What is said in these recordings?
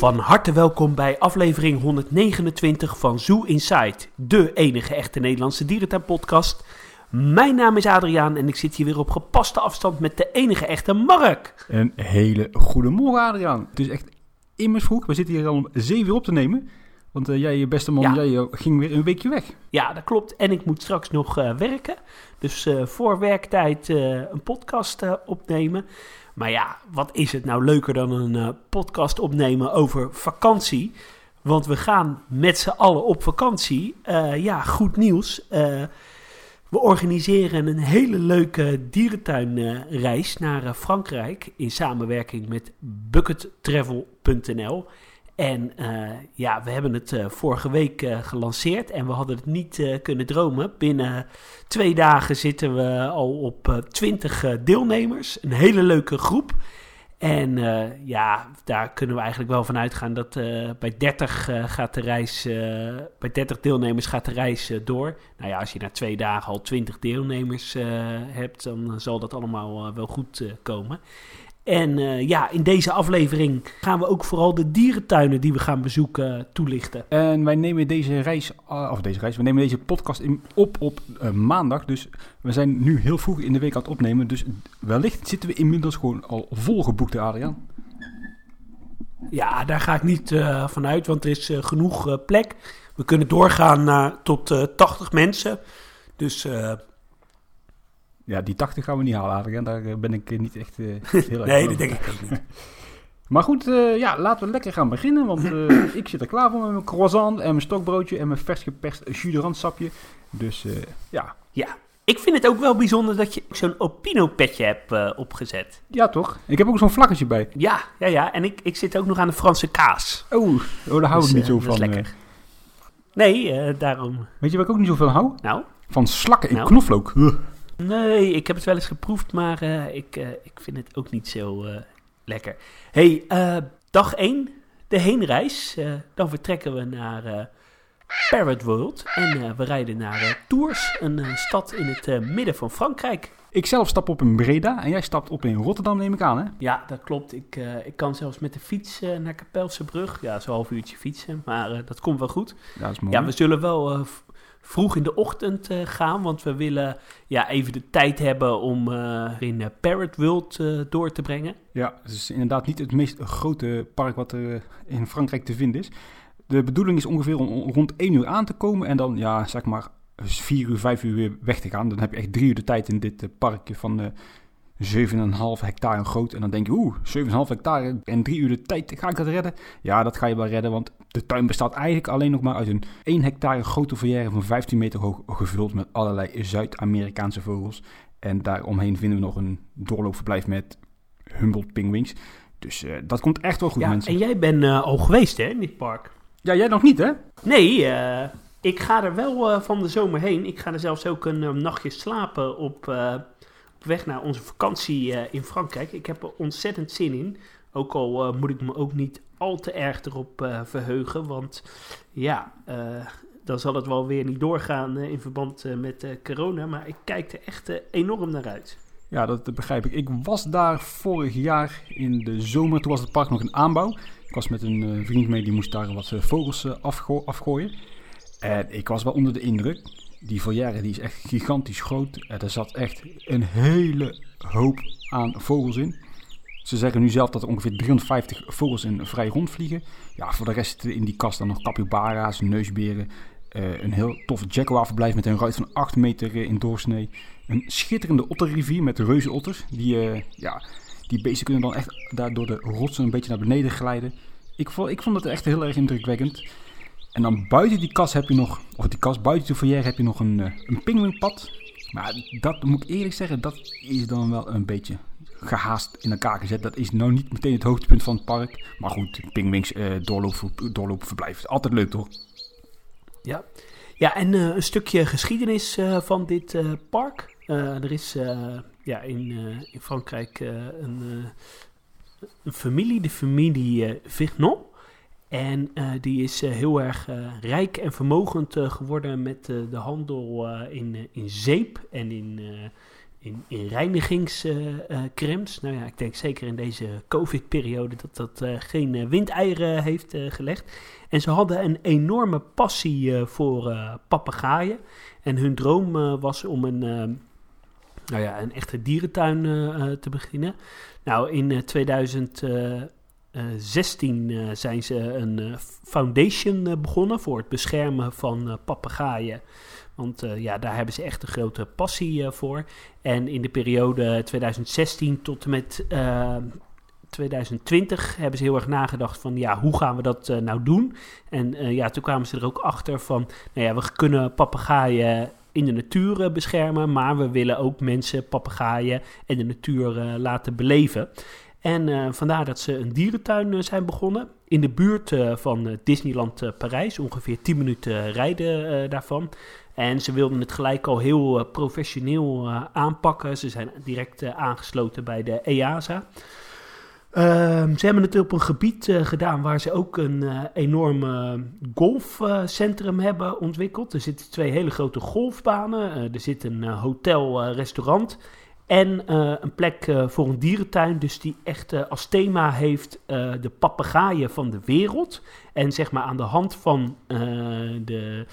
Van harte welkom bij aflevering 129 van Zoo Inside, de enige echte Nederlandse dierentuinpodcast. Mijn naam is Adriaan en ik zit hier weer op gepaste afstand met de enige echte Mark. Een hele goede morgen, Adriaan. Het is echt immers vroeg. We zitten hier al om 7 uur op te nemen. Want uh, jij, je beste man, Ja. jij uh, ging weer een weekje weg. Ja, dat klopt. En ik moet straks nog eh, werken. Dus eh, voor werktijd eh, een podcast eh, opnemen. Maar ja, wat is het nou leuker dan een eh, podcast opnemen over vakantie? Want we gaan met z'n allen op vakantie. Eh, ja, goed nieuws. Eh, we organiseren een hele leuke dierentuinreis naar Frankrijk in samenwerking met buckettravel.nl. En eh, ja, we hebben het eh, vorige week eh, gelanceerd en we hadden het niet kunnen dromen. Binnen twee dagen zitten we al op 20 eh, deelnemers. Een hele leuke groep. En ja, daar kunnen we eigenlijk wel van uitgaan dat bij 30 eh, gaat de reis, bij 30 deelnemers gaat de reis door. Nou ja, als je na twee dagen al 20 deelnemers hebt, dan zal dat allemaal wel goed komen. En eh, ja, in deze aflevering gaan we ook vooral de dierentuinen die we gaan bezoeken eh, toelichten. En wij nemen deze reis, uh, of deze reis, we nemen deze podcast in, op op uh, maandag. Dus we zijn nu heel vroeg in de week aan het opnemen. Dus wellicht zitten we inmiddels gewoon al volgeboekt, Adriaan. Ja, daar ga ik niet uh, van uit, want er is genoeg plek. We kunnen doorgaan naar tot 80 mensen. Dus ja, die 80 gaan we niet halen, Adriaan. Daar ben ik niet echt heel erg Nee, dat denk ik ook niet. Maar goed, uh, ja, laten we lekker gaan beginnen. Want uh, ik zit er klaar voor met mijn croissant en mijn stokbroodje en mijn vers geperst sapje. Dus uh, ja. Ja, ik vind het ook wel bijzonder dat je zo'n Opino-petje hebt opgezet. Ja, toch? Ik heb ook zo'n vlaggetje bij. Ja, ja, ja. En ik, ik zit ook nog aan de Franse kaas. Oh, oh daar hou dus, ik niet zo dat van. Is lekker. Nee, daarom. Weet je waar ik ook niet zo van hou? Nou? Van slakken in nou? knoflook. Nee, ik heb het wel eens geproefd, maar uh, ik, uh, ik vind het ook niet zo uh, lekker. hey, dag 1, de heenreis. dan vertrekken we naar Parrot World en we rijden naar Tours, een stad in het midden van Frankrijk. Ik zelf stap op in Breda en jij stapt op in Rotterdam, neem ik aan, hè? Ja, dat klopt. Ik, ik kan zelfs met de fiets naar Kapelse Brug. Ja, zo'n half uurtje fietsen, maar dat komt wel goed. Ja, dat is mooi. Ja, we zullen wel vroeg in de ochtend uh, gaan. Want we willen ja, even de tijd hebben om uh, in uh, Parrot World door te brengen. Ja, het is inderdaad niet het meest grote park wat er in Frankrijk te vinden is. De bedoeling is ongeveer om rond 1 uur aan te komen en dan, ja, zeg maar, 4 uur, 5 uur weer weg te gaan. Dan heb je echt drie uur de tijd in dit parkje van 7,5 hectare groot. En dan denk je, oeh, 7,5 hectare en drie uur de tijd, ga ik dat redden? Ja, dat ga je wel redden, want de tuin bestaat eigenlijk alleen nog maar uit een 1 hectare grote volière van 15 meter hoog, gevuld met allerlei Zuid-Amerikaanse vogels. En daaromheen vinden we nog een doorloopverblijf met Humboldt pinguïns. Dus uh, dat komt echt wel goed, ja, mensen. En jij bent uh, al geweest, hè, in dit park? Ja, jij nog niet, hè? Nee, uh, ik ga er wel van de zomer heen. Ik ga er zelfs ook een nachtje slapen op weg naar onze vakantie uh, in Frankrijk. Ik heb er ontzettend zin in. Ook al uh, moet ik me ook niet al te erg erop uh, verheugen. Want ja, dan zal het wel weer niet doorgaan in verband met corona. Maar ik kijk er echt enorm naar uit. Ja, dat begrijp ik. Ik was daar vorig jaar in de zomer. Toen was het park nog in aanbouw. Ik was met een vriend mee, die moest daar wat vogels afgo afgooien. En ik was wel onder de indruk die volière die is echt gigantisch groot. Er zat echt een hele hoop aan vogels in. Ze zeggen nu zelf dat er ongeveer 350 vogels in vrij rondvliegen. Ja, voor de rest in die kast dan nog capybara's, neusberen. Uh, een heel tof jaguarverblijf met een ruit van 8 meter in doorsnee. Een schitterende otterrivier met reuzenotters. Die, uh, ja, die beesten kunnen dan echt daar door de rotsen een beetje naar beneden glijden. Ik vond, ik vond het echt heel erg indrukwekkend. En dan buiten die kas heb je nog, of die kas buiten de foyer heb je nog een, uh, een. Maar dat moet ik eerlijk zeggen, dat is dan wel een beetje gehaast in elkaar gezet. Dat is nou niet meteen het hoogtepunt van het park. Maar goed, pinguïns uh, doorloop, doorloopverblijf. Altijd leuk toch? Ja, ja en uh, een stukje geschiedenis van dit park. er is ja, in, in Frankrijk een, een familie, de familie Vignon. En uh, die is uh, heel erg uh, rijk en vermogend geworden met de handel in, in zeep en in, in, in reinigingscremes. nou ja, ik denk zeker in deze COVID-periode dat dat geen windeieren heeft gelegd. En ze hadden een enorme passie voor papegaaien. En hun droom was om een, nou ja, een echte dierentuin te beginnen. Nou, in 2016 zijn ze een foundation begonnen voor het beschermen van papegaaien want ja, daar hebben ze echt een grote passie voor. En in de periode 2016 tot en met uh, ehm, 2020 hebben ze heel erg nagedacht van ja, hoe gaan we dat eh, nou doen? En ja, toen kwamen ze er ook achter van, nou ja, we kunnen papegaaien in de natuur beschermen, maar we willen ook mensen papegaaien en de natuur laten beleven. En vandaar dat ze een dierentuin zijn begonnen in de buurt van Disneyland Parijs, ongeveer 10 minuten rijden daarvan. En ze wilden het gelijk al heel uh, professioneel uh, aanpakken. Ze zijn direct uh, aangesloten bij de EASA. Ehm, ze hebben het op een gebied gedaan waar ze ook een enorm golfcentrum hebben ontwikkeld. Er zitten twee hele grote golfbanen. er zit een hotel, en een plek voor een dierentuin. Dus die echt als thema heeft de papegaaien van de wereld. En zeg maar aan de hand van de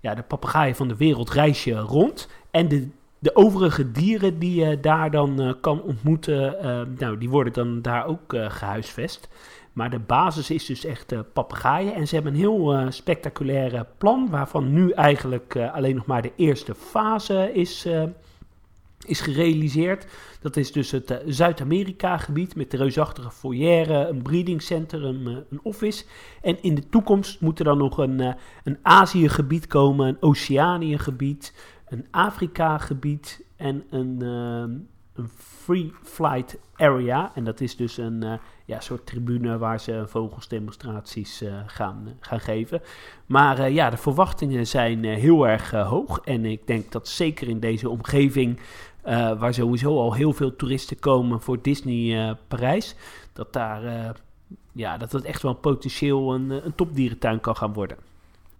ja, de papegaaien van de wereld reis je rond. En de, de overige dieren die je daar dan kan ontmoeten, nou, die worden dan daar ook gehuisvest. Maar de basis is dus echt papegaaien. En ze hebben een heel spectaculaire plan, waarvan nu eigenlijk alleen nog maar de eerste fase is is gerealiseerd. Dat is dus het uh, Zuid-Amerika-gebied met de reusachtige foyer, een breedingcentrum, uh, een office. En in de toekomst moet er dan nog een, een Azië-gebied komen, een Oceanië-gebied, een Afrika-gebied en een, een free flight area. En dat is dus een ja, soort tribune waar ze vogelsdemonstraties gaan, gaan geven. Maar ja, de verwachtingen zijn heel erg hoog. En ik denk dat zeker in deze omgeving uh, waar sowieso al heel veel toeristen komen voor Disney uh, Parijs. Dat daar, uh, ja, dat het echt wel potentieel een, een topdierentuin kan gaan worden.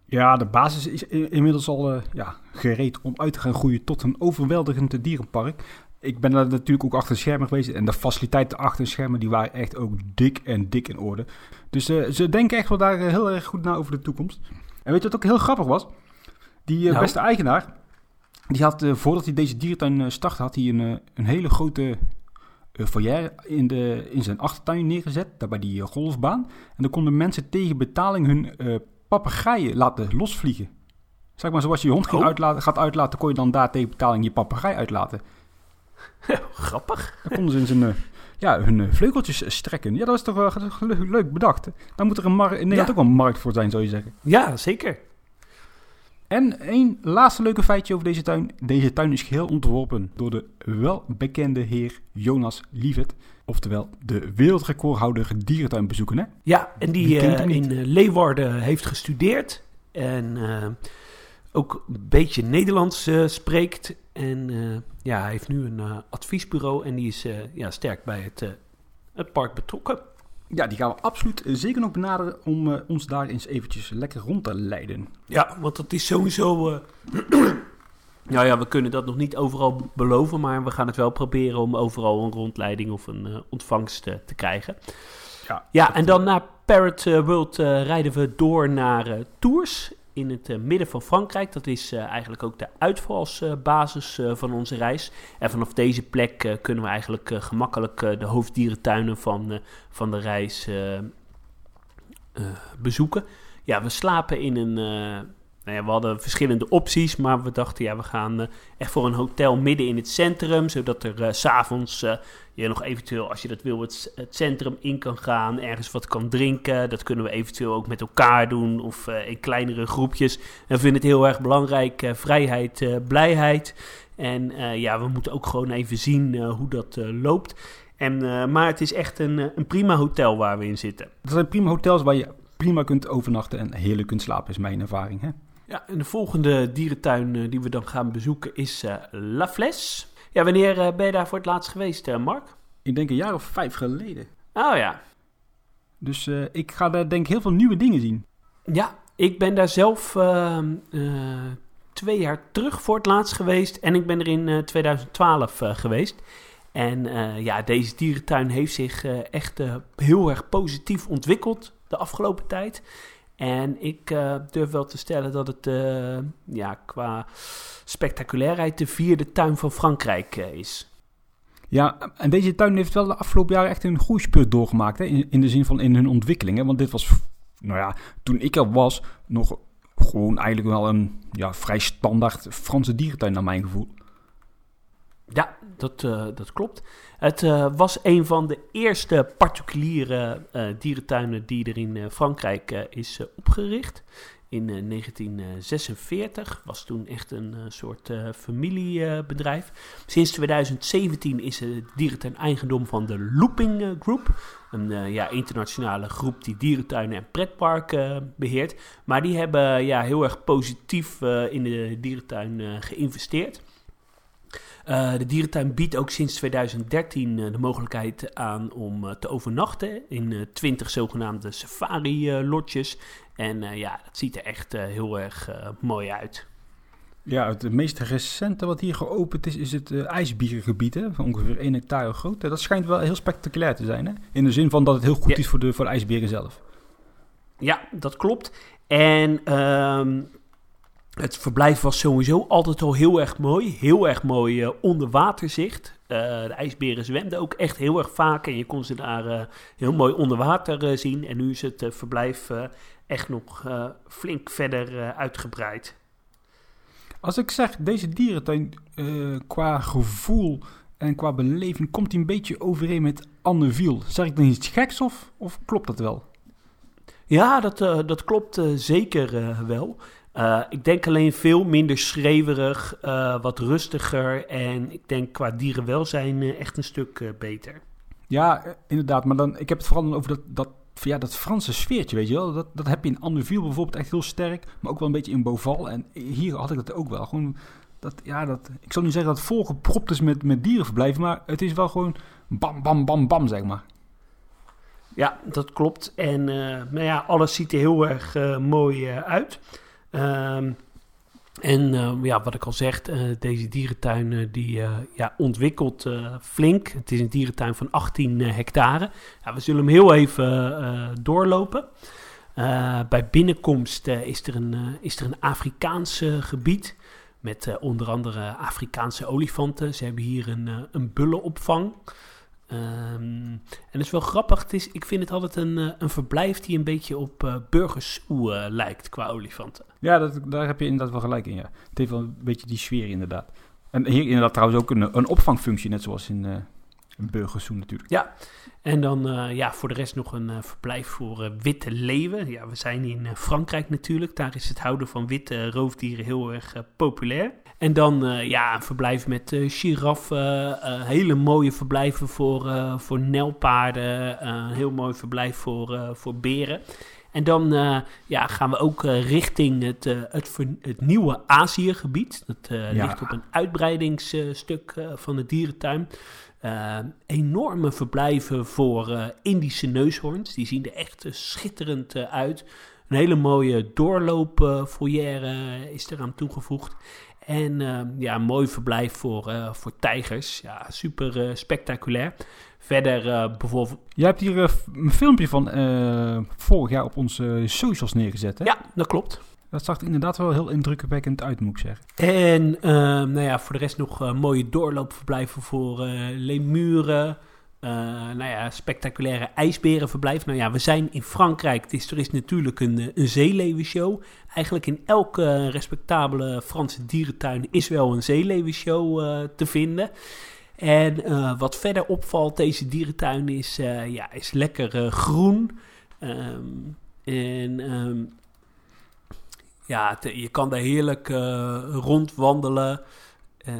Ja, de basis is inmiddels al ja, gereed om uit te gaan groeien tot een overweldigend dierenpark. Ik ben daar natuurlijk ook achter de schermen geweest. En de faciliteiten achter de schermen die waren echt ook dik en dik in orde. Dus ze denken echt wel daar heel erg goed na over de toekomst. En weet je wat ook heel grappig was? Die nou. beste eigenaar, die had, uh, voordat hij deze dierentuin uh, startte, had hij een, uh, een hele grote foyer in, de, in zijn achtertuin neergezet, daar bij die golfbaan. En dan konden mensen tegen betaling hun papegaaien laten losvliegen. Zeg maar, zoals je je hond oh. uitlaten, gaat uitlaten, kon je dan daar tegen betaling je papegaai uitlaten. Grappig. Dan konden ze in zijn, ja, hun vleugeltjes strekken. Ja, dat is toch leuk bedacht. Dan moet er een markt, in Nederland ja. ook wel een markt voor zijn, zou je zeggen. Ja, zeker. En één laatste leuke feitje over deze tuin. Deze tuin is geheel ontworpen door de welbekende heer Jonas Lievet. Oftewel de wereldrecordhouder dierentuinbezoeken. Hè? Ja, en die uh, in uh, Leeuwarden heeft gestudeerd. En uh, ook een beetje Nederlands spreekt. En ja, hij heeft nu een adviesbureau en die is ja, sterk bij het, het park betrokken. Ja, die gaan we absoluut eh, zeker nog benaderen om uh, ons daar eens eventjes lekker rond te leiden. Ja, want dat is sowieso... Uh, nou ja, we kunnen dat nog niet overal beloven, maar we gaan het wel proberen om overal een rondleiding of een uh, ontvangst te krijgen. Ja, ja en dan naar Parrot World rijden we door naar Tours in het uh, midden van Frankrijk. Dat is uh, eigenlijk ook de uitvalsbasis uh, van onze reis. En vanaf deze plek kunnen we eigenlijk gemakkelijk de hoofddierentuinen van, van de reis bezoeken. Ja, we slapen in een nou we hadden verschillende opties, maar we dachten, ja, we gaan uh, echt voor een hotel midden in het centrum, zodat er uh, s'avonds uh, je nog eventueel, als je dat wil, het, het, centrum in kan gaan, ergens wat kan drinken. Dat kunnen we eventueel ook met elkaar doen of in kleinere groepjes. En we vinden het heel erg belangrijk, vrijheid, blijheid. En ja, we moeten ook gewoon even zien hoe dat loopt. En, maar het is echt een, een prima hotel waar we in zitten. Dat zijn prima hotels waar je prima kunt overnachten en heerlijk kunt slapen, is mijn ervaring. Hè? Ja, en de volgende dierentuin uh, die we dan gaan bezoeken is uh, La Fles. Ja, wanneer uh, ben je daar voor het laatst geweest, Mark? Ik denk een jaar of vijf geleden. Oh ja. Dus ik ga daar denk ik heel veel nieuwe dingen zien. Ja, ik ben daar zelf twee jaar terug voor het laatst geweest. En ik ben er in 2012 geweest. En ja, deze dierentuin heeft zich echt heel erg positief ontwikkeld de afgelopen tijd. En ik durf wel te stellen dat het ja, qua spectaculairheid de vierde tuin van Frankrijk is. Ja, en deze tuin heeft wel de afgelopen jaren echt een groeispurt doorgemaakt. Hè? In, in de zin van in hun ontwikkelingen. Want dit was, nou ja, toen ik er was, nog gewoon eigenlijk wel een ja, vrij standaard Franse dierentuin naar mijn gevoel. Ja, dat, uh, dat klopt. Het uh, was een van de eerste particuliere uh, dierentuinen die er in Frankrijk is opgericht in 1946. Eh, was toen echt een eh, soort familiebedrijf. Sinds 2017 is het dierentuin eigendom van de Looping Group. Een ja, internationale groep die dierentuinen en pretparken beheert. Maar die hebben ja, heel erg positief in de dierentuin geïnvesteerd. Uh, de dierentuin biedt ook sinds 2013 uh, de mogelijkheid aan om uh, te overnachten in 20 zogenaamde safari-lodges. En ja, dat ziet er echt heel erg mooi uit. Ja, het meest recente wat hier geopend is, is het ijsbierengebied, hè, van ongeveer 1 hectare groot. Dat schijnt wel heel spectaculair te zijn, hè? in de zin van dat het heel goed ja. is voor de, voor de ijsberen zelf. Ja, dat klopt. En um, het verblijf was sowieso altijd al heel erg mooi. Heel erg mooi uh, onderwaterzicht. Uh, de ijsberen zwemden ook echt heel erg vaak. En je kon ze daar uh, heel mooi onder water zien. En nu is het verblijf echt nog flink verder uitgebreid. Als ik zeg, deze dierentuin qua gevoel en qua beleving... komt hij een beetje overeen met Anne Viel. Zeg ik dan iets geks of, of klopt dat wel? Ja, dat, dat klopt zeker wel. Uh, ik denk alleen veel minder schreeuwerig, uh, wat rustiger en ik denk qua dierenwelzijn uh, echt een stuk beter. Ja, inderdaad, maar dan, ik heb het vooral over dat, dat, ja, dat Franse sfeertje, weet je wel. Dat, dat heb je in Andeville bijvoorbeeld echt heel sterk, maar ook wel een beetje in Beauval. En hier had ik dat ook wel. Gewoon, dat, ja, dat, ik zal niet zeggen dat het volgepropt is met, met dierenverblijven, maar het is wel gewoon bam, bam, bam, bam, zeg maar. Ja, dat klopt. En nou ja, alles ziet er heel erg mooi uit. Um, en uh, ja, wat ik al zeg, uh, deze dierentuin uh, die ja, ontwikkelt flink. Het is een dierentuin van 18 hectare. Ja, we zullen hem heel even doorlopen. bij binnenkomst is, er een, is er een Afrikaans gebied met onder andere Afrikaanse olifanten. Ze hebben hier een, een bullenopvang. Um, en het is wel grappig. Het is, ik vind het altijd een, uh, een verblijf die een beetje op uh, burgersoe uh, lijkt qua olifanten. Ja, dat, daar heb je inderdaad wel gelijk in. Ja. Het heeft wel een beetje die sfeer inderdaad. En hier inderdaad trouwens ook een, een opvangfunctie, net zoals in een burgersoe natuurlijk. Ja, en dan ja, voor de rest nog een verblijf voor witte leeuwen. Ja, we zijn in Frankrijk natuurlijk. Daar is het houden van witte roofdieren heel erg populair. En dan ja, een verblijf met giraffen, hele mooie verblijven voor, voor nelpaarden, een heel mooi verblijf voor, voor beren. En dan ja, gaan we ook richting het, het, het nieuwe Aziëgebied. Dat ja. ligt op een uitbreidingsstuk van de dierentuin. Enorme verblijven voor Indische neushoorns. Die zien er echt schitterend uit. Een hele mooie doorloopfoyer is eraan toegevoegd. En uh, ja, een mooi verblijf voor, uh, voor tijgers. Ja, super uh, spectaculair. Verder bijvoorbeeld... Jij hebt hier een filmpje van vorig jaar op onze socials neergezet, hè? Ja, dat klopt. Dat zag er inderdaad wel heel indrukwekkend uit, moet ik zeggen. En nou ja, voor de rest nog mooie doorloopverblijven voor lemuren... Uh, nou ja, spectaculaire ijsberenverblijf. Nou ja, we zijn in Frankrijk, dus er is natuurlijk een, een zeeleeuwenshow. Eigenlijk in elke respectabele Franse dierentuin is wel een zeeleeuwenshow te vinden. En wat verder opvalt, deze dierentuin is, ja, is lekker groen. Um, en um, ja, je kan daar heerlijk rondwandelen. Uh,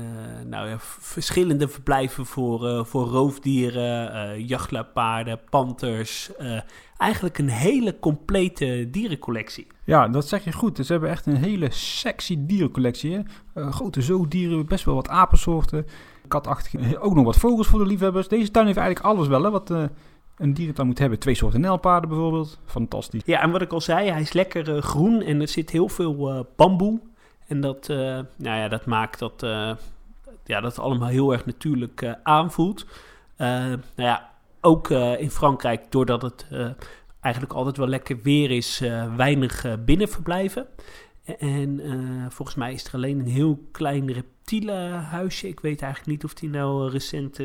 nou ja, verschillende verblijven voor, uh, voor roofdieren, jachtlaarpaarden, panters. eigenlijk een hele complete dierencollectie. Ja, dat zeg je goed. Ze hebben echt een hele sexy dierencollectie. Grote zoogdieren, best wel wat apensoorten, katachtige. Ook nog wat vogels voor de liefhebbers. Deze tuin heeft eigenlijk alles wel, hè, wat een dierentuin moet hebben. Twee soorten nelpaarden bijvoorbeeld. Fantastisch. Ja, en wat ik al zei, hij is lekker groen en er zit heel veel bamboe En dat, uh, nou ja, dat maakt dat, ja, dat allemaal heel erg natuurlijk aanvoelt. nou ja, ook in Frankrijk, doordat het eigenlijk altijd wel lekker weer is, weinig binnenverblijven. En volgens mij is er alleen een heel klein reptielenhuisje. Ik weet eigenlijk niet of die nou recent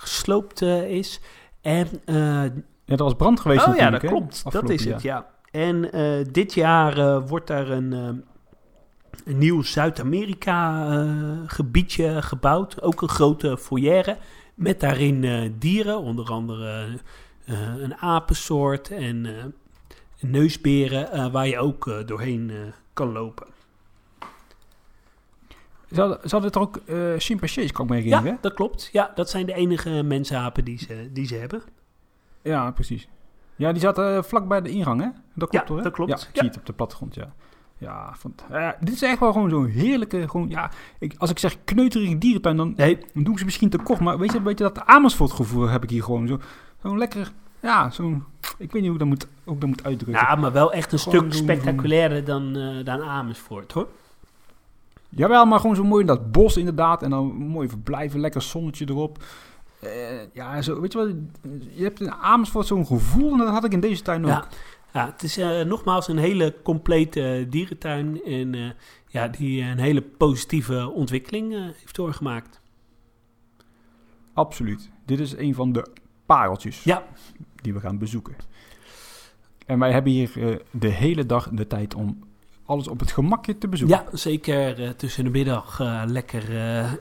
gesloopt is. En, ja, er was brand geweest Oh ja, dat klopt. Dat is het, ja. En uh, dit jaar wordt daar een, een nieuw Zuid-Amerika-gebiedje gebouwd. Ook een grote foyer met daarin dieren, onder andere een apensoort en neusberen, waar je ook doorheen kan lopen. Ze hadden, ze hadden er ook chimpansees, kan ik me herinneren. Ja, dat klopt. Ja, dat zijn de enige mensapen die ze, die ze hebben. Ja, precies. Ja, die zaten uh, vlak bij de ingang, hè? Dat klopt, ja, hoor. dat klopt. Ja, ik zie het op de plattegrond, ja. Ja, vond, dit is echt wel gewoon zo'n heerlijke, gewoon, ja, ik, als ik zeg kneuterige dierentuin, dan, nee, dan doe ik ze misschien te kort, maar weet je, weet je dat Amersfoort gevoel heb ik hier gewoon, zo, zo'n lekker, ja, zo'n, ik weet niet hoe ik dat moet, ook dat moet uitdrukken. Ja, maar wel echt een stuk spectaculairder dan, uh, dan Amersfoort, hoor. Jawel, maar gewoon zo mooi in dat bos inderdaad, en dan mooi verblijven, lekker zonnetje erop. Uh, ja, zo, weet je wat, je hebt in Amersfoort zo'n gevoel en dat had ik in deze tuin ook. Ja, ja het is uh, nogmaals een hele complete dierentuin en ja, die een hele positieve ontwikkeling heeft doorgemaakt. Absoluut. Dit is een van de pareltjes ja. die we gaan bezoeken. En wij hebben hier de hele dag de tijd om alles op het gemakje te bezoeken. Ja, zeker tussen de middag lekker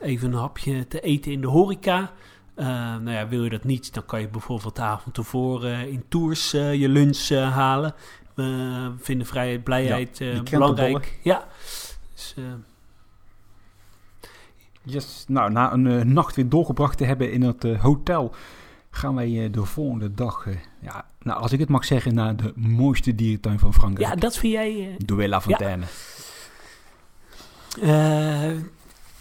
even een hapje te eten in de horeca. Nou ja, wil je dat niet, dan kan je bijvoorbeeld de avond tevoren in tours je lunch halen. We vinden vrijheid, blijheid ja, belangrijk. Ja. Dus, yes. Nou, na een nacht weer doorgebracht te hebben in het hotel, gaan wij de volgende dag, ja, nou, als ik het mag zeggen, naar de mooiste dierentuin van Frankrijk. Ja, dat vind jij... Douai La Fontaine. Ja.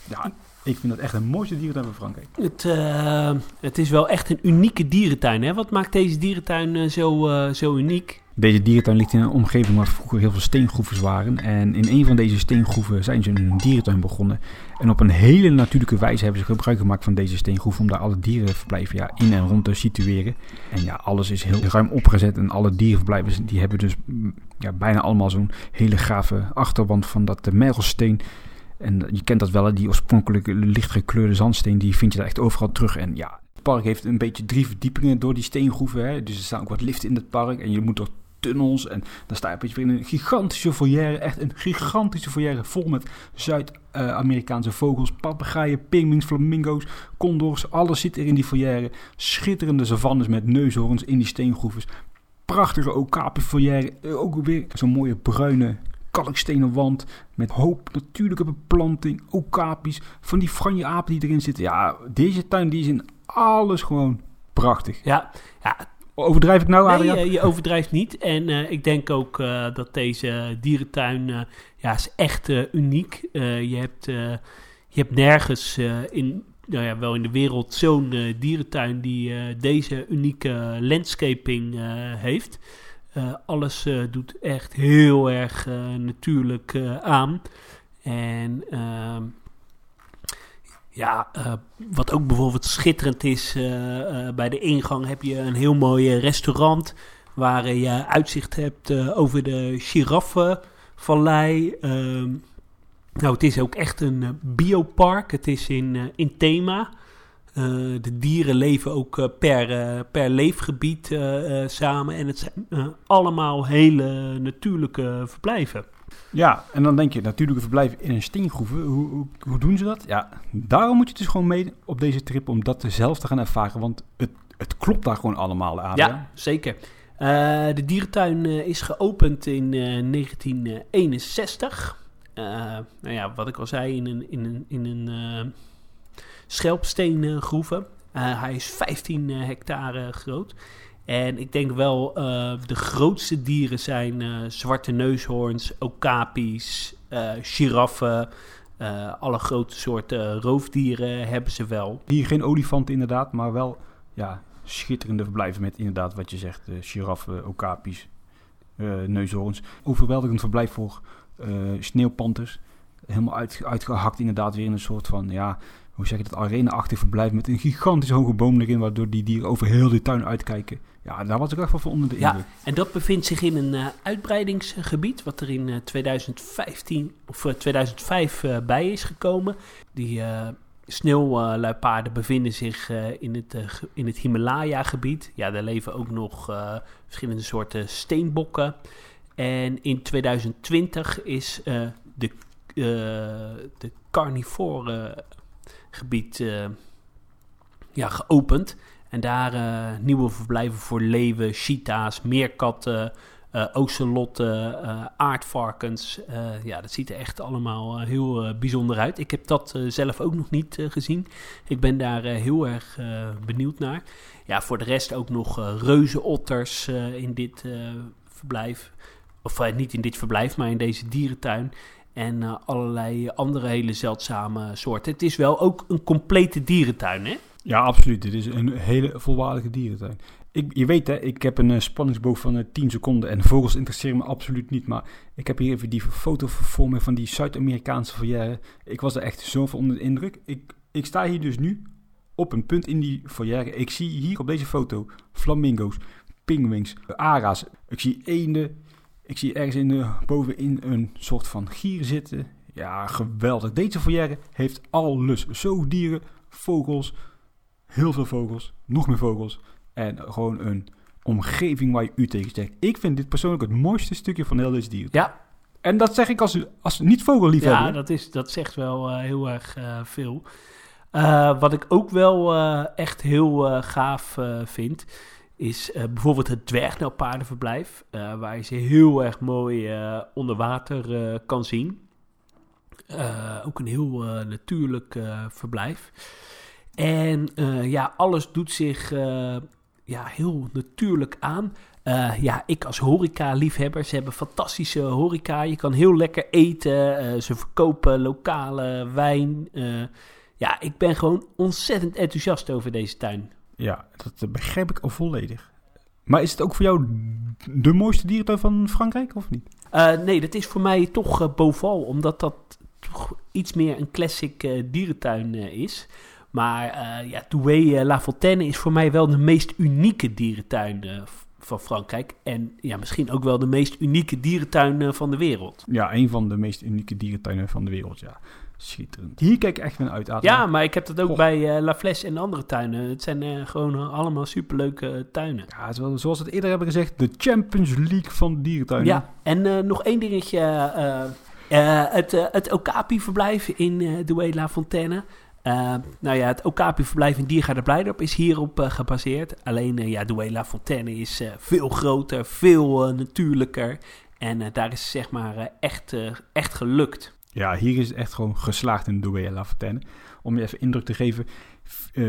ja, ik vind dat echt een mooiste dierentuin van Frankrijk. Het, uh, het is wel echt een unieke dierentuin. Hè? Wat maakt deze dierentuin uh, zo, uh, zo uniek? Deze dierentuin ligt in een omgeving waar vroeger heel veel steengroeven waren. En in een van deze steengroeven zijn ze een dierentuin begonnen. En op een hele natuurlijke wijze hebben ze gebruik gemaakt van deze steengroef om daar alle dierenverblijven ja, in en rond te situeren. En ja, alles is heel ruim opgezet en alle dierenverblijven die hebben dus mm, ja, bijna allemaal zo'n hele gave achterwand van dat mergelsteen. En je kent dat wel, die oorspronkelijke lichtgekleurde zandsteen, die vind je daar echt overal terug. En ja, het park heeft een beetje drie verdiepingen door die steengroeven. Hè? Dus er staan ook wat liften in het park en je moet door tunnels. En dan sta je een beetje in een gigantische foyer, echt een gigantische foyer vol met Zuid-Amerikaanse vogels, papegaaien, pinguïns, flamingo's, condors. Alles zit er in die foyer. Schitterende savannes met neushoorns in die steengroeven. Prachtige okapi-foyer, ook weer zo'n mooie bruine kalkstenen wand met hoop natuurlijke beplanting, okapi's, van die franje apen die erin zitten. Ja, deze tuin die is in alles gewoon prachtig. Ja, ja. Overdrijf ik nou, Adriaan? Nee, je, overdrijft niet. En uh, ik denk ook uh, dat deze dierentuin uh, ja, is echt uniek. je, hebt, je hebt nergens in, nou ja, wel in de wereld zo'n dierentuin die deze unieke landscaping heeft. Alles doet echt heel erg natuurlijk aan. En ja, wat ook bijvoorbeeld schitterend is, bij de ingang heb je een heel mooi restaurant waar je uitzicht hebt over de giraffenvallei. Ehm, nou, het is ook echt een biopark. Het is in, in thema. De dieren leven ook per, per leefgebied samen. En het zijn allemaal hele natuurlijke verblijven. Ja, en dan denk je, natuurlijke verblijven in een steengroeven. Hoe, hoe, doen ze dat? Ja, daarom moet je dus gewoon mee op deze trip om dat zelf te gaan ervaren. Want het, het klopt daar gewoon allemaal aan. Ja, zeker. de dierentuin is geopend in 1961. nou ja, wat ik al zei, in een, in een, in een schelpsteengroeven. Hij is 15 uh, hectare groot. En ik denk wel, uh, de grootste dieren zijn zwarte neushoorns, okapis, giraffen. alle grote soorten roofdieren hebben ze wel. Hier geen olifanten inderdaad, maar wel ja, schitterende verblijven met inderdaad wat je zegt, giraffen, okapis. uh, neushoorns. Overweldigend verblijf voor sneeuwpanters. Helemaal uit, uitgehakt inderdaad weer in een soort van, ja, hoe zeg je dat, arena-achtig verblijf met een gigantisch hoge boom erin, waardoor die dieren over heel de tuin uitkijken. Ja, daar was ik echt wel van onder de indruk. Ja, en dat bevindt zich in een uh, uitbreidingsgebied, wat er in uh, 2015 of uh, 2005 bij is gekomen. Die sneeuwluipaarden bevinden zich in het, in het Himalaya-gebied. Ja, daar leven ook nog verschillende soorten steenbokken. En in 2020 is de, de carnivore gebied ja, geopend. En daar uh, nieuwe verblijven voor leeuwen, cheetahs, meerkatten, uh, ocelotten, uh, aardvarkens. ja, dat ziet er echt allemaal heel bijzonder uit. Ik heb dat zelf ook nog niet gezien. Ik ben daar heel erg benieuwd naar. Ja, voor de rest ook nog reuzenotters in dit verblijf. Of niet in dit verblijf, maar in deze dierentuin. En allerlei andere hele zeldzame soorten. Het is wel ook een complete dierentuin, hè? Ja, absoluut. Dit is een hele volwaardige dierentuin. Ik, je weet hè, ik heb een uh, spanningsboog van uh, eh, 10 seconden en vogels interesseren me absoluut niet. Maar ik heb hier even die foto voor me van die Zuid-Amerikaanse foyer. Ik was er echt zo van onder de indruk. Ik, ik sta hier dus nu op een punt in die foyer. Ik zie hier op deze foto flamingo's, pinguïns, ara's. Ik zie eenden. Ik zie ergens in de, bovenin een soort van gier zitten. Ja, geweldig. Deze foyer heeft alles. Zo dieren, vogels, heel veel vogels, nog meer vogels. En gewoon een omgeving waar je u tegen zegt. Ik vind dit persoonlijk het mooiste stukje van heel deze dier. Ja. En dat zeg ik als, als niet-vogelliefhebber. Ja, dat, is, dat zegt wel uh, heel erg uh, veel. Uh, wat ik ook wel echt heel gaaf vind, is bijvoorbeeld het dwergnelpaardenverblijf. waar je ze heel erg mooi onder water kan zien. ook een heel natuurlijk verblijf. En uh, ja, alles doet zich uh, ja, heel natuurlijk aan. Uh, ja, ik als horeca-liefhebber, ze hebben fantastische horeca. Je kan heel lekker eten. ze verkopen lokale wijn. ja, ik ben gewoon ontzettend enthousiast over deze tuin. Ja, dat begrijp ik al volledig. Maar is het ook voor jou de mooiste dierentuin van Frankrijk, of niet? nee, dat is voor mij toch bovenal, omdat dat toch iets meer een classic dierentuin is. Maar uh, ja, Douai La Fontaine is voor mij wel de meest unieke dierentuin uh, van Frankrijk. En ja, misschien ook wel de meest unieke dierentuin uh, van de wereld. Ja, een van de meest unieke dierentuinen van de wereld, ja. Schitterend. Hier kijk ik echt naar uit. Ja, maar ik heb dat ook bij La Flèche en andere tuinen. Het zijn gewoon allemaal superleuke tuinen. Ja, het is wel, zoals we het eerder hebben gezegd, de Champions League van dierentuinen. Ja, en nog één dingetje. het, het Okapi-verblijf in Douai La Fontaine. Uh, nou ja, het Okapi-verblijf in Diergaarde Blijdorp is hierop uh, gebaseerd. Alleen, uh, ja, Douai La Fontaine is veel groter, veel natuurlijker. En daar is zeg maar echt, echt gelukt. Ja, hier is het echt gewoon geslaagd in Douai La Fontaine. Om je even indruk te geven,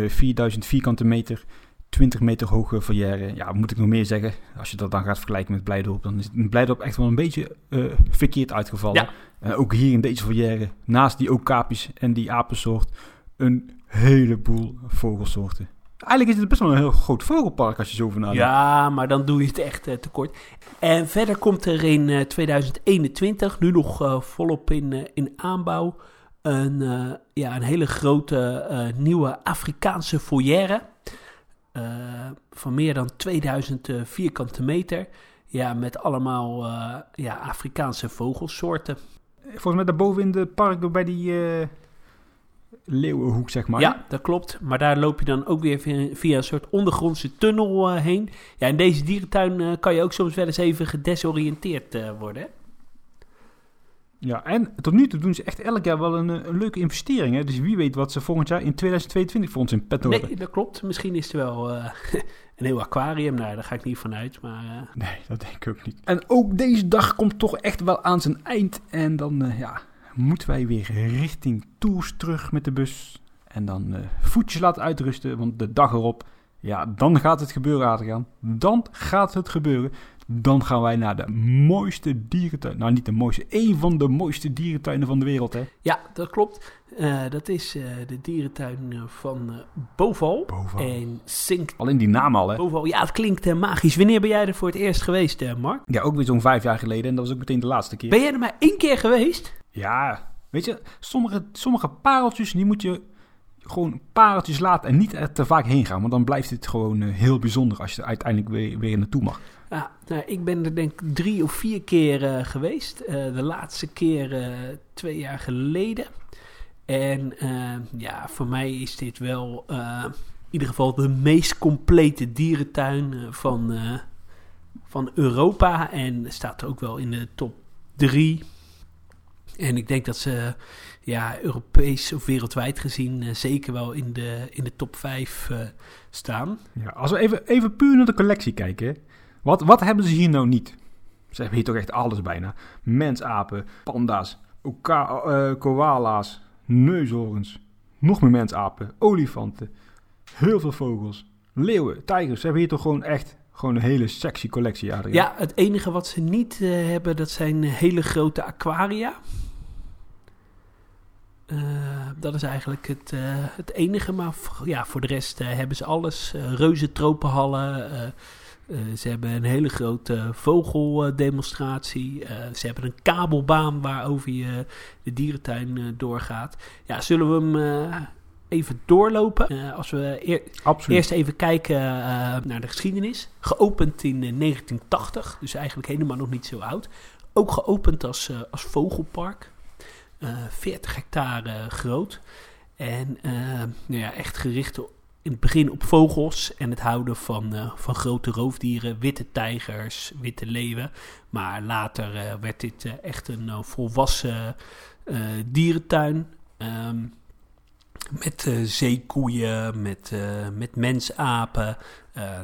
4000 vierkante meter, 20 meter hoge foyer. Ja, moet ik nog meer zeggen? Als je dat dan gaat vergelijken met Blijdorp, dan is het Blijdorp echt wel een beetje verkeerd uitgevallen. Ja. Ook hier in deze foyer, naast die okapis en die apensoort een heleboel vogelsoorten. Eigenlijk is het best wel een heel groot vogelpark als je zo over nadenkt. Ja, maar dan doe je het echt uh, tekort. En verder komt er in uh, eh, 2021, nu nog uh, volop in, in aanbouw, een, ja, een hele grote nieuwe Afrikaanse foyer. van meer dan 2000 vierkante meter. Ja, met allemaal ja, Afrikaanse vogelsoorten. Volgens mij daarboven in het park bij die Leeuwenhoek, zeg maar. Ja, dat klopt. Maar daar loop je dan ook weer via, een soort ondergrondse tunnel uh, heen. Ja, in deze dierentuin uh, kan je ook soms wel eens even gedesoriënteerd uh, worden. Ja, en tot nu toe doen ze echt elk jaar wel een, een leuke investering. Hè? Dus wie weet wat ze volgend jaar in 2022 voor ons in pet hebben. Nee, dat klopt. Misschien is er wel een heel aquarium. Nou, daar ga ik niet van uit. Maar, Nee, dat denk ik ook niet. En ook deze dag komt toch echt wel aan zijn eind. En dan, ja, moeten wij weer richting Tours terug met de bus. En dan uh, voetjes laten uitrusten, want de dag erop, ja, dan gaat het gebeuren, Adriaan. Dan gaat het gebeuren. dan gaan wij naar de mooiste dierentuin. Nou, niet de mooiste, één van de mooiste dierentuinen van de wereld, hè? Ja, dat klopt. Uh, dat is uh, de dierentuin van Boval. Boval. En Sint... Alleen die naam al, hè? Boval, ja, het klinkt magisch. Wanneer ben jij er voor het eerst geweest, Mark? Ja, ook weer zo'n vijf jaar geleden. En dat was ook meteen de laatste keer. Ben jij er maar één keer geweest? Ja, weet je, sommige, sommige pareltjes, die moet je gewoon pareltjes laten en niet er te vaak heen gaan. Want dan blijft het gewoon heel bijzonder als je er uiteindelijk weer, weer naartoe mag. Ja, nou, ik ben er denk ik drie of vier keer uh, geweest. Uh, de laatste keer twee jaar geleden. En ja, voor mij is dit wel in ieder geval de meest complete dierentuin van, van Europa. En staat ook wel in de top drie. En ik denk dat ze ja, Europees of wereldwijd gezien zeker wel in de, in de top 5 staan. Ja, als we even, even puur naar de collectie kijken. Wat, wat hebben ze hier nou niet? Ze hebben hier toch echt alles bijna. Mensapen, panda's, oka, uh, koala's, neushoorns, nog meer mensapen, olifanten, heel veel vogels, leeuwen, tijgers. Ze hebben hier toch gewoon echt gewoon een hele sexy collectie. Adriaan. Ja, het enige wat ze niet hebben, dat zijn hele grote aquaria. Uh, dat is eigenlijk het, uh, het enige. Maar ja, voor de rest uh, hebben ze alles. reuze tropenhallen. ze hebben een hele grote vogeldemonstratie. ze hebben een kabelbaan waarover je de dierentuin doorgaat. Ja, zullen we hem even doorlopen? als we eer eerst even kijken naar de geschiedenis. Geopend in 1980, dus eigenlijk helemaal nog niet zo oud. Ook geopend als, als vogelpark. Uh, 40 hectare groot. En uh, nou ja, echt gericht in het begin op vogels en het houden van, uh, van grote roofdieren, witte tijgers, witte leeuwen. Maar later werd dit echt een volwassen dierentuin. Um, met zeekoeien, met, met mensapen.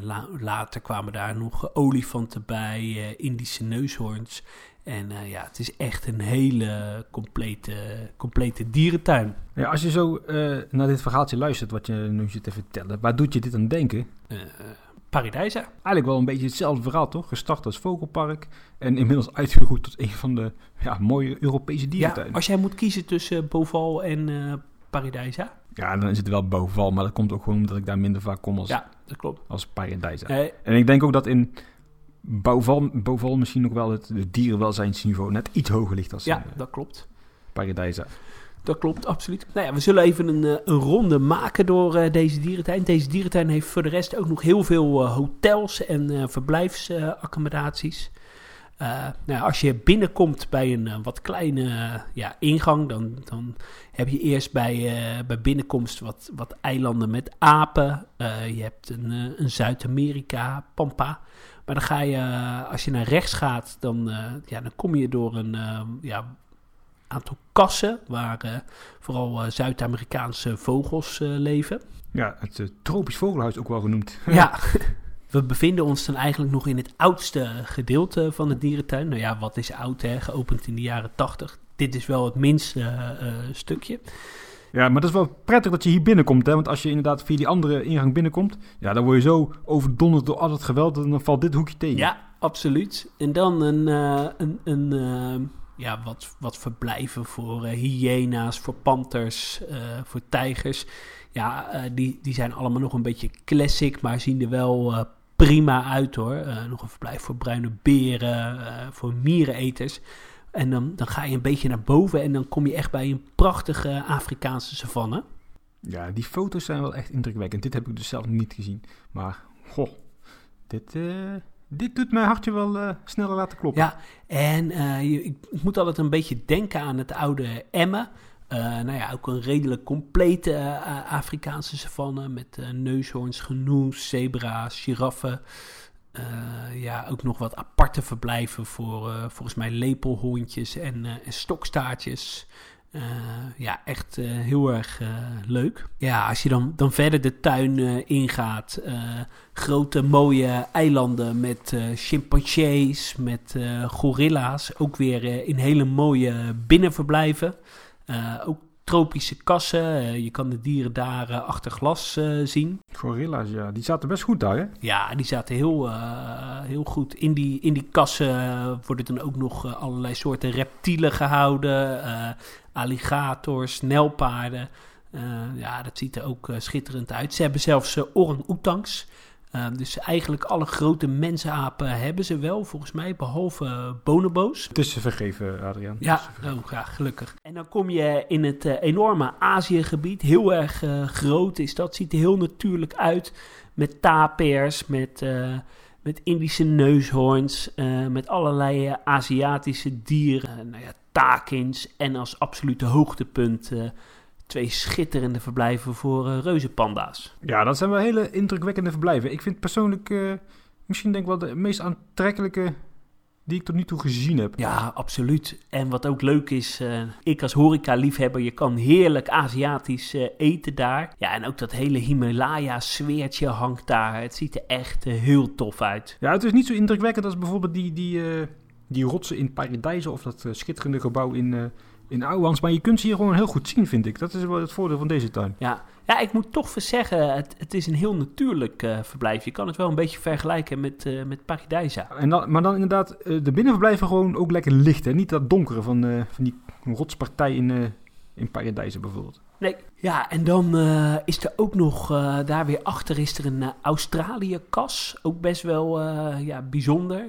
La later kwamen daar nog olifanten bij, Indische neushoorns. En uh, ja, het is echt een hele complete, complete dierentuin. Ja, als je zo uh, naar dit verhaaltje luistert, wat je nu zit te vertellen, waar doet je dit aan denken? Uh, Paradijsa. Eigenlijk wel een beetje hetzelfde verhaal, toch? Gestart als vogelpark en inmiddels uitgegroeid tot een van de ja, mooie Europese dierentuinen. Ja, als jij moet kiezen tussen Boval en Paradijsa? Ja, dan is het wel Boval, maar dat komt ook gewoon omdat ik daar minder vaak kom als, ja, dat klopt. als Paradijsa. en ik denk ook dat in bovenal, bovenal misschien nog wel het, het dierenwelzijnsniveau net iets hoger ligt als Ja, uh, dat klopt. Paradijsa. Dat klopt, absoluut. Nou ja, we zullen even een, een ronde maken door uh, deze dierentuin. Deze dierentuin heeft voor de rest ook nog heel veel uh, hotels en verblijfsaccommodaties. nou, als je binnenkomt bij een wat kleine ja, ingang, dan, dan heb je eerst bij, bij binnenkomst wat, wat eilanden met apen. je hebt een, een Zuid-Amerika, Pampa. Maar dan ga je, eh, als je naar rechts gaat, dan, uh, ja, dan kom je door een uh, ja, aantal kassen waar vooral Zuid-Amerikaanse vogels leven. Ja, het tropisch vogelhuis ook wel genoemd. Ja, we bevinden ons dan eigenlijk nog in het oudste gedeelte van de dierentuin. Nou ja, wat is oud hè? Geopend in de jaren 80. Dit is wel het minste stukje. Ja, maar dat is wel prettig dat je hier binnenkomt. Hè? Want als je inderdaad via die andere ingang binnenkomt... Ja, dan word je zo overdonderd door al het geweld... en dan valt dit hoekje tegen. Ja, absoluut. En dan een, uh, een, een uh, ja, wat, wat verblijven voor uh, hyena's, voor panters, voor tijgers. Ja, die, die zijn allemaal nog een beetje classic... maar zien er wel prima uit, hoor. nog een verblijf voor bruine beren, voor miereneters... En dan, dan ga je een beetje naar boven en dan kom je echt bij een prachtige Afrikaanse savanne. Ja, die foto's zijn wel echt indrukwekkend. Dit heb ik dus zelf niet gezien. Maar, goh, dit, uh, dit doet mijn hartje wel uh, sneller laten kloppen. Ja, en uh, je, ik, moet altijd een beetje denken aan het oude Emmen. nou ja, ook een redelijk complete Afrikaanse savanne met neushoorns, genoes, zebra's, giraffen. Uh, ja, ook nog wat aparte verblijven voor uh, volgens mij lepelhondjes en, en stokstaartjes. ja, echt heel erg leuk. Ja, als je dan, dan verder de tuin ingaat, grote mooie eilanden met chimpansees, met gorilla's. Ook weer in hele mooie binnenverblijven. ook tropische kassen. je kan de dieren daar achter glas zien. Gorilla's, ja. Die zaten best goed daar, hè? Ja, die zaten heel, heel goed. In die, in die kassen worden dan ook nog allerlei soorten reptielen gehouden. alligators, nelpaarden. ja, dat ziet er ook schitterend uit. Ze hebben zelfs orang-oetangs. Ehm, dus eigenlijk alle grote mensapen hebben ze wel, volgens mij, behalve bonobo's. Het is vergeven, Adriaan. Ja, oh, ja, gelukkig. En dan kom je in het uh, enorme Aziëgebied. Heel erg uh, groot is dat. Ziet er heel natuurlijk uit. Met tapirs, met, met Indische neushoorns, met allerlei Aziatische dieren. nou ja, takins en als absolute hoogtepunt twee schitterende verblijven voor uh, reuzenpanda's. Ja, dat zijn wel hele indrukwekkende verblijven. Ik vind persoonlijk uh, misschien denk ik wel de meest aantrekkelijke die ik tot nu toe gezien heb. Ja, absoluut. En wat ook leuk is, uh, ik als horeca-liefhebber, je kan heerlijk Aziatisch eten daar. Ja, en ook dat hele Himalaya-sfeertje hangt daar. Het ziet er echt heel tof uit. Ja, het is niet zo indrukwekkend als bijvoorbeeld die, die, die rotsen in Paradijzen of dat schitterende gebouw in in Ouwans. Maar je kunt ze hier gewoon heel goed zien, vind ik. Dat is wel het voordeel van deze tuin. Ja, ja ik moet toch zeggen, het, het is een heel natuurlijk uh, verblijf. Je kan het wel een beetje vergelijken met, uh, met Paradijsa. En dan, maar dan inderdaad, uh, de binnenverblijven gewoon ook lekker licht. Hè? Niet dat donkere van, van die rotspartij in, in Paradijsa bijvoorbeeld. Nee, ja, en dan is er ook nog, daar weer achter is er een Australië-kas. Ook best wel ja, bijzonder.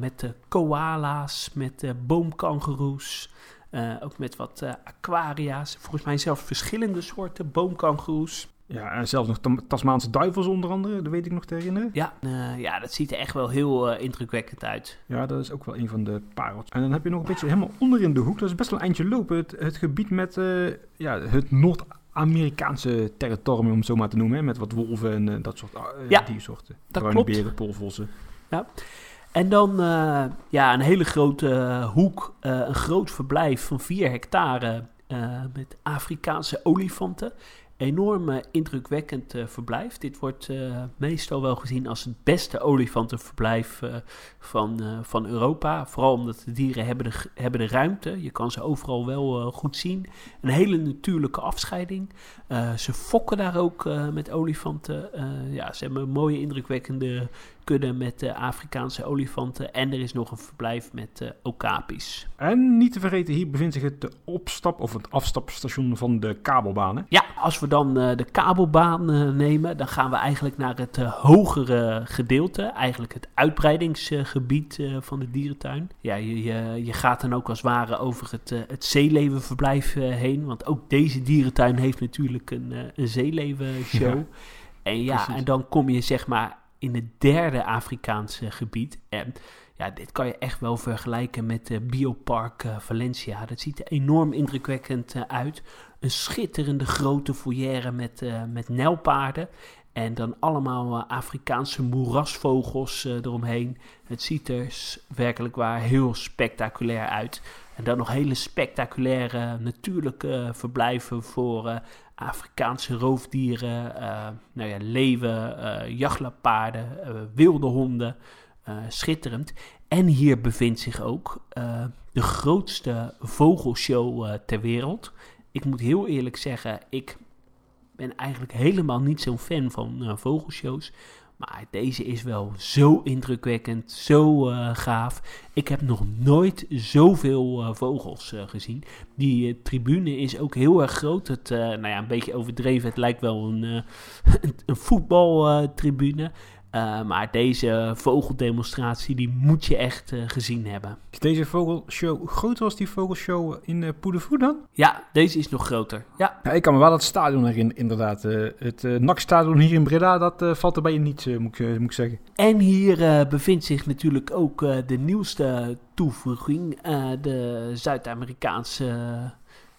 met de koala's, met de boomkangeroes. Uh, ook met wat uh, aquaria's. Volgens mij zelfs verschillende soorten boomkangoeroes. Ja, en zelfs nog Tasmaanse duivels onder andere, dat weet ik nog te herinneren. Ja, uh, ja dat ziet er echt wel heel indrukwekkend uit. Ja, dat is ook wel een van de parels. En dan heb je nog een beetje helemaal onder in de hoek, dat is best wel een eindje lopen, het, het gebied met ja, het Noord-Amerikaanse territorium, om het zo maar te noemen. Hè, met wat wolven en dat soort ja, diersoorten. Dat Bruine klopt. beren, polvossen. Ja. En dan uh, ja, een hele grote uh, hoek, uh, een groot verblijf van 4 hectare met Afrikaanse olifanten enorm indrukwekkend verblijf. Dit wordt meestal wel gezien als het beste olifantenverblijf van, van Europa. Vooral omdat de dieren hebben de, hebben de ruimte. Je kan ze overal wel goed zien. Een hele natuurlijke afscheiding. ze fokken daar ook met olifanten. ja, ze hebben een mooie indrukwekkende kudde met uh, Afrikaanse olifanten. En er is nog een verblijf met uh, okapis. En niet te vergeten, hier bevindt zich het opstap- of het afstapstation van de kabelbanen. Ja, als we dan uh, de kabelbaan nemen, dan gaan we eigenlijk naar het hogere gedeelte. Eigenlijk het uitbreidingsgebied van de dierentuin. Ja, je, je, je, gaat dan ook als het ware over het, het zeelevenverblijf heen. Want ook deze dierentuin heeft natuurlijk een, een zeelevenshow. Ja, en ja, precies. en dan kom je zeg maar in het derde Afrikaanse gebied. En ja, dit kan je echt wel vergelijken met de Biopark uh, Valencia. Dat ziet er enorm indrukwekkend uh, uit. Een schitterende grote foyer met, uh, met nijlpaarden. En dan allemaal Afrikaanse moerasvogels eromheen. Het ziet er werkelijk waar heel spectaculair uit. En dan nog hele spectaculaire natuurlijke verblijven voor Afrikaanse roofdieren, uh, nou ja, leeuwen, uh, jachtlapaarden, uh, wilde honden. schitterend. En hier bevindt zich ook de grootste vogelshow ter wereld. Ik moet heel eerlijk zeggen, ik ben eigenlijk helemaal niet zo'n fan van vogelshows. Maar deze is wel zo indrukwekkend, zo uh, gaaf. Ik heb nog nooit zoveel uh, vogels uh, gezien. Die tribune is ook heel erg groot. Het, nou ja, een beetje overdreven. Het lijkt wel een, een voetbaltribune. Uh, maar deze vogeldemonstratie, die moet je echt uh, gezien hebben. Is deze vogelshow groter als die vogelshow in uh, Poedervoer dan? Ja, deze is nog groter. Ja. ja ik kan me wel het stadion herinneren, inderdaad. het uh, NAC-stadion hier in Breda, dat valt er bij je niet, moet, ik, moet ik zeggen. En hier bevindt zich natuurlijk ook de nieuwste toevoeging. de Zuid-Amerikaanse,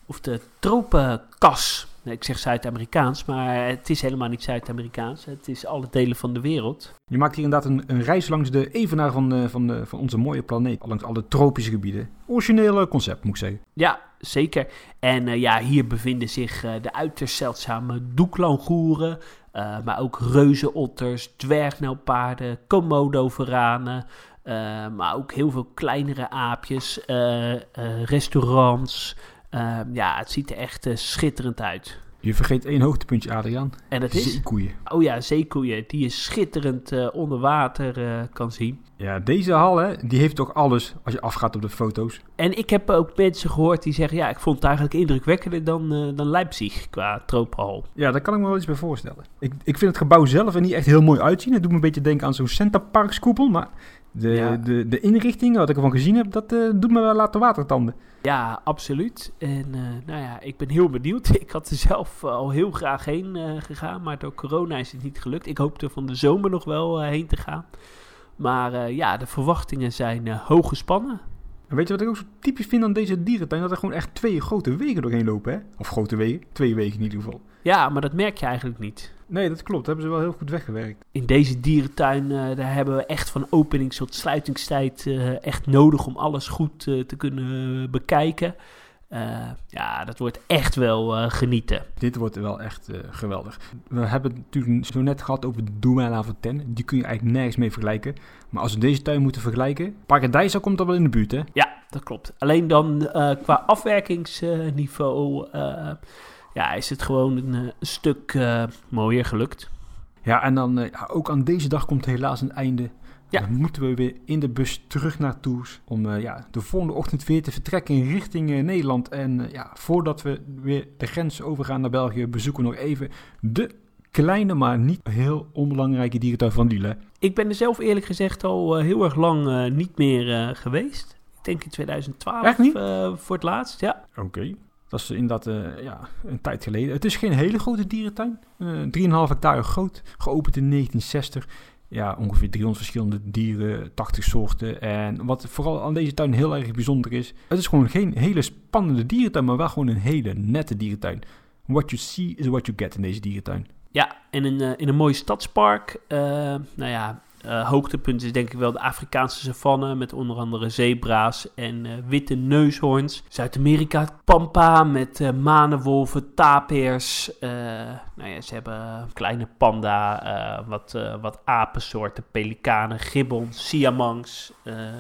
of de tropenkas ik zeg Zuid-Amerikaans, maar het is helemaal niet Zuid-Amerikaans. Het is alle delen van de wereld. Je maakt hier inderdaad een, een reis langs de evenaar van, uh, van, van onze mooie planeet. Langs alle tropische gebieden. Originele concept, moet ik zeggen. Ja, zeker. En uh, ja, hier bevinden zich uh, de uiterst zeldzame doeklangoeren. maar ook reuzenotters, dwergnelpaarden, komodo-veranen. maar ook heel veel kleinere aapjes, restaurants... Uh, ja, het ziet er echt uh, schitterend uit. Je vergeet één hoogtepuntje, Adriaan. En dat is? Zeekoeien. Oh ja, zeekoeien. Die je schitterend uh, onder water kan zien. Ja, deze hal, hè, die heeft toch alles als je afgaat op de foto's. En ik heb ook mensen gehoord die zeggen... ja, ik vond het eigenlijk indrukwekkender dan, dan Leipzig qua tropenhal. Ja, daar kan ik me wel iets bij voorstellen. Ik, ik vind het gebouw zelf er niet echt heel mooi uitzien. Het doet me een beetje denken aan zo'n Centaparkskoepel, maar... De, ja. de, de inrichting, wat ik ervan gezien heb, dat uh, doet me wel laten watertanden. Ja, absoluut. En uh, nou ja, ik ben heel benieuwd. Ik had er zelf al heel graag heen uh, gegaan, maar door corona is het niet gelukt. Ik hoopte van de zomer nog wel heen te gaan. Maar ja, de verwachtingen zijn hoog gespannen. En weet je wat ik ook zo typisch vind aan deze dierentuin? Dat er gewoon echt twee grote wegen doorheen lopen, hè? Of grote wegen, twee wegen in ieder geval. Ja, maar dat merk je eigenlijk niet. Nee, dat klopt. Dat hebben ze wel heel goed weggewerkt. In deze dierentuin, uh, daar hebben we echt van openings tot sluitingstijd uh, echt nodig om alles goed uh, te kunnen bekijken. Ja, dat wordt echt wel genieten. Dit wordt wel echt geweldig. We hebben het natuurlijk zo net gehad over de Douma Fontaine. Die kun je eigenlijk nergens mee vergelijken. Maar als we deze tuin moeten vergelijken, Paradijsa komt er wel in de buurt, hè? Ja, dat klopt. Alleen dan qua afwerkingsniveau ja, is het gewoon een, stuk mooier gelukt. Ja, en dan ook aan deze dag komt helaas een einde. Ja. Dan moeten we weer in de bus terug naar Tours om uh, ja, de volgende ochtend weer te vertrekken richting Nederland. En ja, voordat we weer de grens overgaan naar België, bezoeken we nog even de kleine, maar niet heel onbelangrijke dierentuin van Lille. Ik ben er zelf eerlijk gezegd al heel erg lang niet meer geweest. Ik denk in 2012 Echt niet? voor het laatst, ja. Oké. Dat is inderdaad uh, ja, een tijd geleden. Het is geen hele grote dierentuin. Uh, 3,5 hectare groot. Geopend in 1960. Ja, ongeveer 300 verschillende dieren, 80 soorten. En wat vooral aan deze tuin heel erg bijzonder is... Het is gewoon geen hele spannende dierentuin, maar wel gewoon een hele nette dierentuin. What you see is what you get in deze dierentuin. Ja, in een, uh, in een mooi stadspark. Uh, nou ja, uh, hoogtepunt is denk ik wel de Afrikaanse savanne met onder andere zebra's en uh, witte neushoorns. Zuid-Amerika pampa met uh, manenwolven, tapirs. nou ja, ze hebben kleine panda, wat, wat apensoorten, pelikanen, gibbons, siamangs,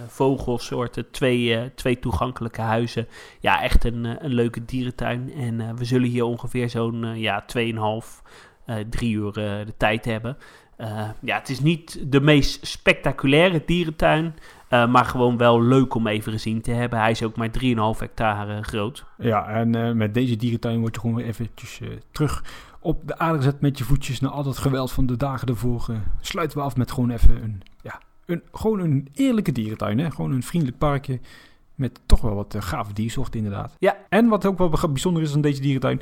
vogelsoorten. Twee, twee toegankelijke huizen. Ja, echt een, een leuke dierentuin. En we zullen hier ongeveer zo'n ja, 2,5, 3 uur de tijd hebben. Uh, ja, het is niet de meest spectaculaire dierentuin, uh, maar gewoon wel leuk om even gezien te hebben. Hij is ook maar 3,5 hectare groot. Ja, en uh, met deze dierentuin word je gewoon weer eventjes terug op de aarde gezet met je voetjes na al dat geweld van de dagen ervoor. sluiten we af met gewoon even een, ja, een, gewoon een eerlijke dierentuin. Hè? Gewoon een vriendelijk parkje met toch wel wat gave diersoorten inderdaad. Ja. En wat ook wel bijzonder is aan deze dierentuin,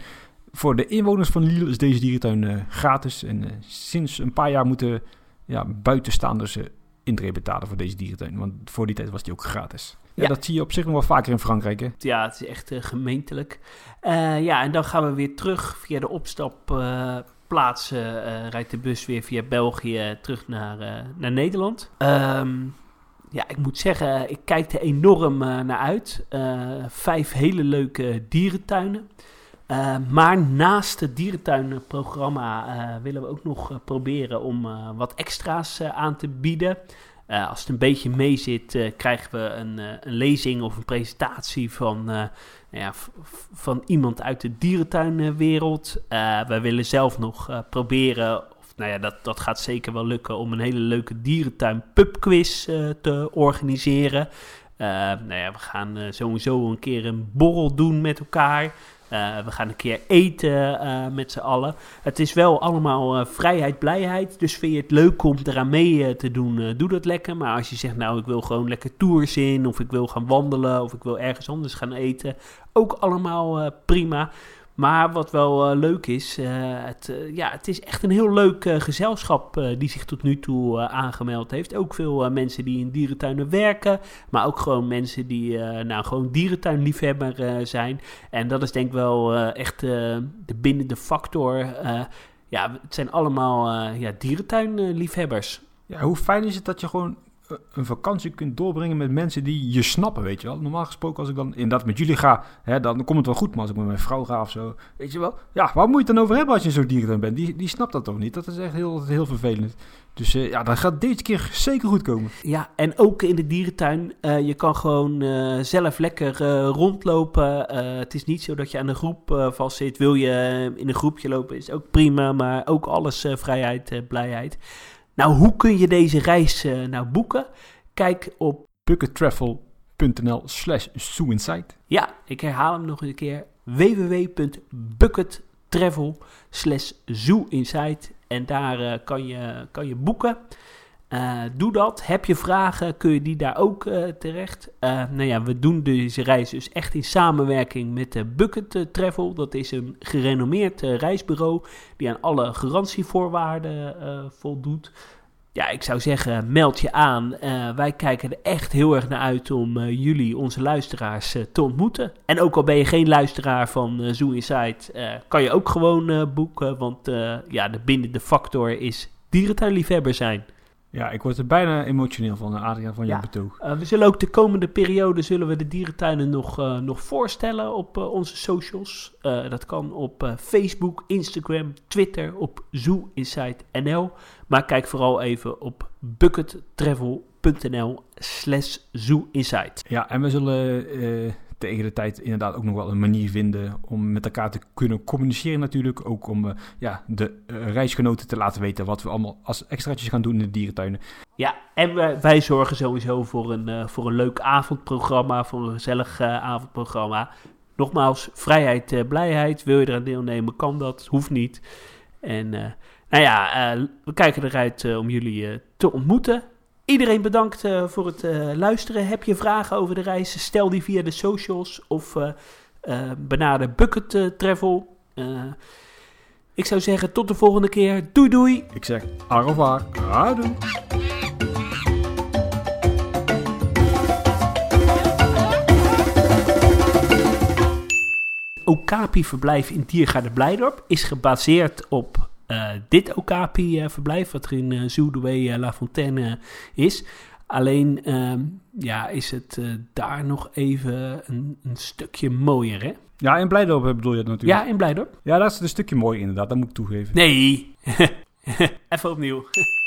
voor de inwoners van Lille is deze dierentuin uh, gratis. En uh, sinds een paar jaar moeten ja, buitenstaanders uh, intree betalen voor deze dierentuin. Want voor die tijd was die ook gratis. Ja, ja, dat zie je op zich nog wel vaker in Frankrijk. Hè? Ja, het is echt gemeentelijk. ja, en dan gaan we weer terug via de opstapplaats. rijdt de bus weer via België terug naar, naar Nederland. Um, ja, ik moet zeggen, ik kijk er enorm naar uit. vijf hele leuke dierentuinen. Uh, maar naast het dierentuinprogramma uh, willen we ook nog uh, proberen om wat extra's aan te bieden. als het een beetje mee zit, krijgen we een, een, lezing of een presentatie van, nou ja, van iemand uit de dierentuinwereld. we willen zelf nog proberen, of nou ja, dat, dat gaat zeker wel lukken, om een hele leuke dierentuin pubquiz te organiseren. nou ja, we gaan sowieso een keer een borrel doen met elkaar. Uh, we gaan een keer eten uh, met z'n allen. Het is wel allemaal uh, vrijheid, blijheid. Dus vind je het leuk om eraan mee te doen, doe dat lekker. Maar als je zegt, nou, ik wil gewoon lekker tours in, of ik wil gaan wandelen, of ik wil ergens anders gaan eten, ook allemaal prima. Maar wat wel uh, leuk is, uh, het, uh, ja, het is echt een heel leuk gezelschap die zich tot nu toe aangemeld heeft. Ook veel mensen die in dierentuinen werken, maar ook gewoon mensen die nou, gewoon dierentuinliefhebber zijn. En dat is denk ik wel echt de bindende factor. ja, het zijn allemaal ja, dierentuinliefhebbers. Ja, hoe fijn is het dat je gewoon een vakantie kunt doorbrengen met mensen die je snappen, weet je wel. Normaal gesproken, als ik dan inderdaad met jullie ga, hè, dan komt het wel goed. Maar als ik met mijn vrouw ga of zo, weet je wel. Ja, waar moet je het dan over hebben als je zo'n dierentuin bent? Die, die snapt dat toch niet? Dat is echt heel, heel vervelend. Dus uh, ja, dat gaat deze keer zeker goed komen. Ja, en ook in de dierentuin. Uh, je kan gewoon uh, zelf lekker rondlopen. het is niet zo dat je aan een groep vastzit. Wil je in een groepje lopen, is ook prima. Maar ook alles vrijheid, blijheid. Nou, hoe kun je deze reis nou boeken? Kijk op buckettravel.nl slash suicide. Ja, ik herhaal hem nog een keer. www.buckettravel slash En daar uh, kan, je, kan je boeken. Uh, doe dat. Heb je vragen, kun je die daar ook uh, terecht. nou ja, we doen deze reis dus echt in samenwerking met Bucket Travel. Dat is een gerenommeerd reisbureau die aan alle garantievoorwaarden voldoet ja, ik zou zeggen, meld je aan. Wij kijken er echt heel erg naar uit om jullie, onze luisteraars, te ontmoeten. En ook al ben je geen luisteraar van uh, Zoo Inside, kan je ook gewoon boeken. Want ja, de bindende factor is dierentuinliefhebber zijn. Ja, ik word er bijna emotioneel van, Adriaan, van jouw betoog. Uh, we zullen ook de komende periode zullen we de dierentuinen nog, uh, nog voorstellen op uh, onze socials. dat kan op Facebook, Instagram, Twitter, op Zoo NL. Maar kijk vooral even op buckettravel.nl slash Zoo Ja, en we zullen tegen de tijd inderdaad ook nog wel een manier vinden om met elkaar te kunnen communiceren natuurlijk. Ook om uh, ja, de uh, reisgenoten te laten weten wat we allemaal als extraatjes gaan doen in de dierentuinen. Ja, en wij, wij zorgen sowieso voor een, voor een leuk avondprogramma, voor een gezellig avondprogramma. Nogmaals, vrijheid, blijheid. Wil je eraan deelnemen, kan dat. Hoeft niet. En nou ja, we kijken eruit om jullie te ontmoeten. Iedereen bedankt uh, voor het uh, luisteren. Heb je vragen over de reis? Stel die via de socials of uh, benader Bucket Travel. ik zou zeggen, tot de volgende keer. Doei doei. Ik zeg au revoir. Adieu. Okapi-verblijf in Diergaarde Blijdorp is gebaseerd op dit Okapi-verblijf, wat er in uh, Zoudoué La Fontaine is. Alleen ehm, ja, is het daar nog even een, een, stukje mooier, hè? Ja, in Blijdorp bedoel je het natuurlijk. Ja, in Blijdorp. Ja, dat is een stukje mooier inderdaad, dat moet ik toegeven. Nee, even opnieuw.